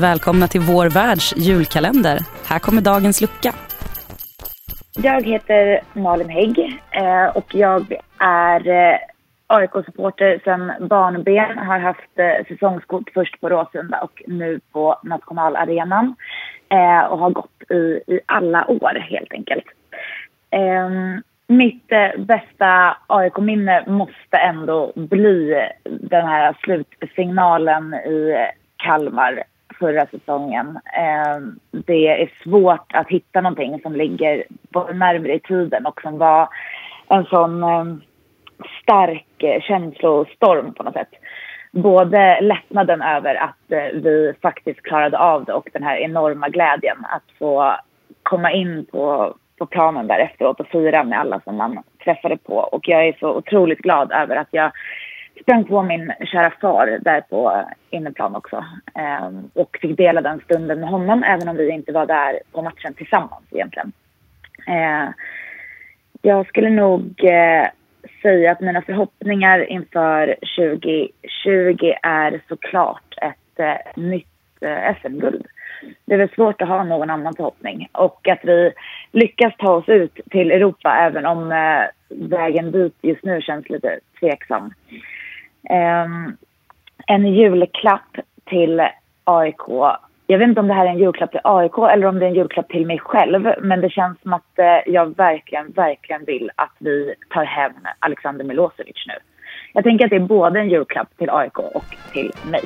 Välkomna till vår världs julkalender. Här kommer dagens lucka. Jag heter Malin Hägg eh, och jag är eh, AIK-supporter sedan barnben. Har haft eh, säsongskort först på Råsunda och nu på Nationalarenan. Och har gått i, i alla år helt enkelt. Ehm, mitt bästa AIK-minne måste ändå bli den här slutsignalen i Kalmar förra säsongen. Ehm, det är svårt att hitta någonting som ligger närmare i tiden och som var en sån ehm, stark eh, känslostorm på något sätt. Både lättnaden över att eh, vi faktiskt klarade av det och den här enorma glädjen att få komma in på, på planen där efteråt och fira med alla som man träffade på. Och jag är så otroligt glad över att jag sprang på min kära far där på eh, inneplan också. Eh, och fick dela den stunden med honom även om vi inte var där på matchen tillsammans egentligen. Eh, jag skulle nog eh, säga att mina förhoppningar inför 2020 är såklart ett eh, nytt eh, SM-guld. Det är väl svårt att ha någon annan förhoppning och att vi lyckas ta oss ut till Europa även om eh, vägen dit just nu känns lite tveksam eh, en julklapp till AIK. Jag vet inte om det här är en julklapp till AIK eller om det är en julklapp till mig själv. Men det känns som att eh, jag verkligen, verkligen vill att vi tar hem Alexander Milosevic nu. Jag tänker att det är både en julklapp till AIK och till mig.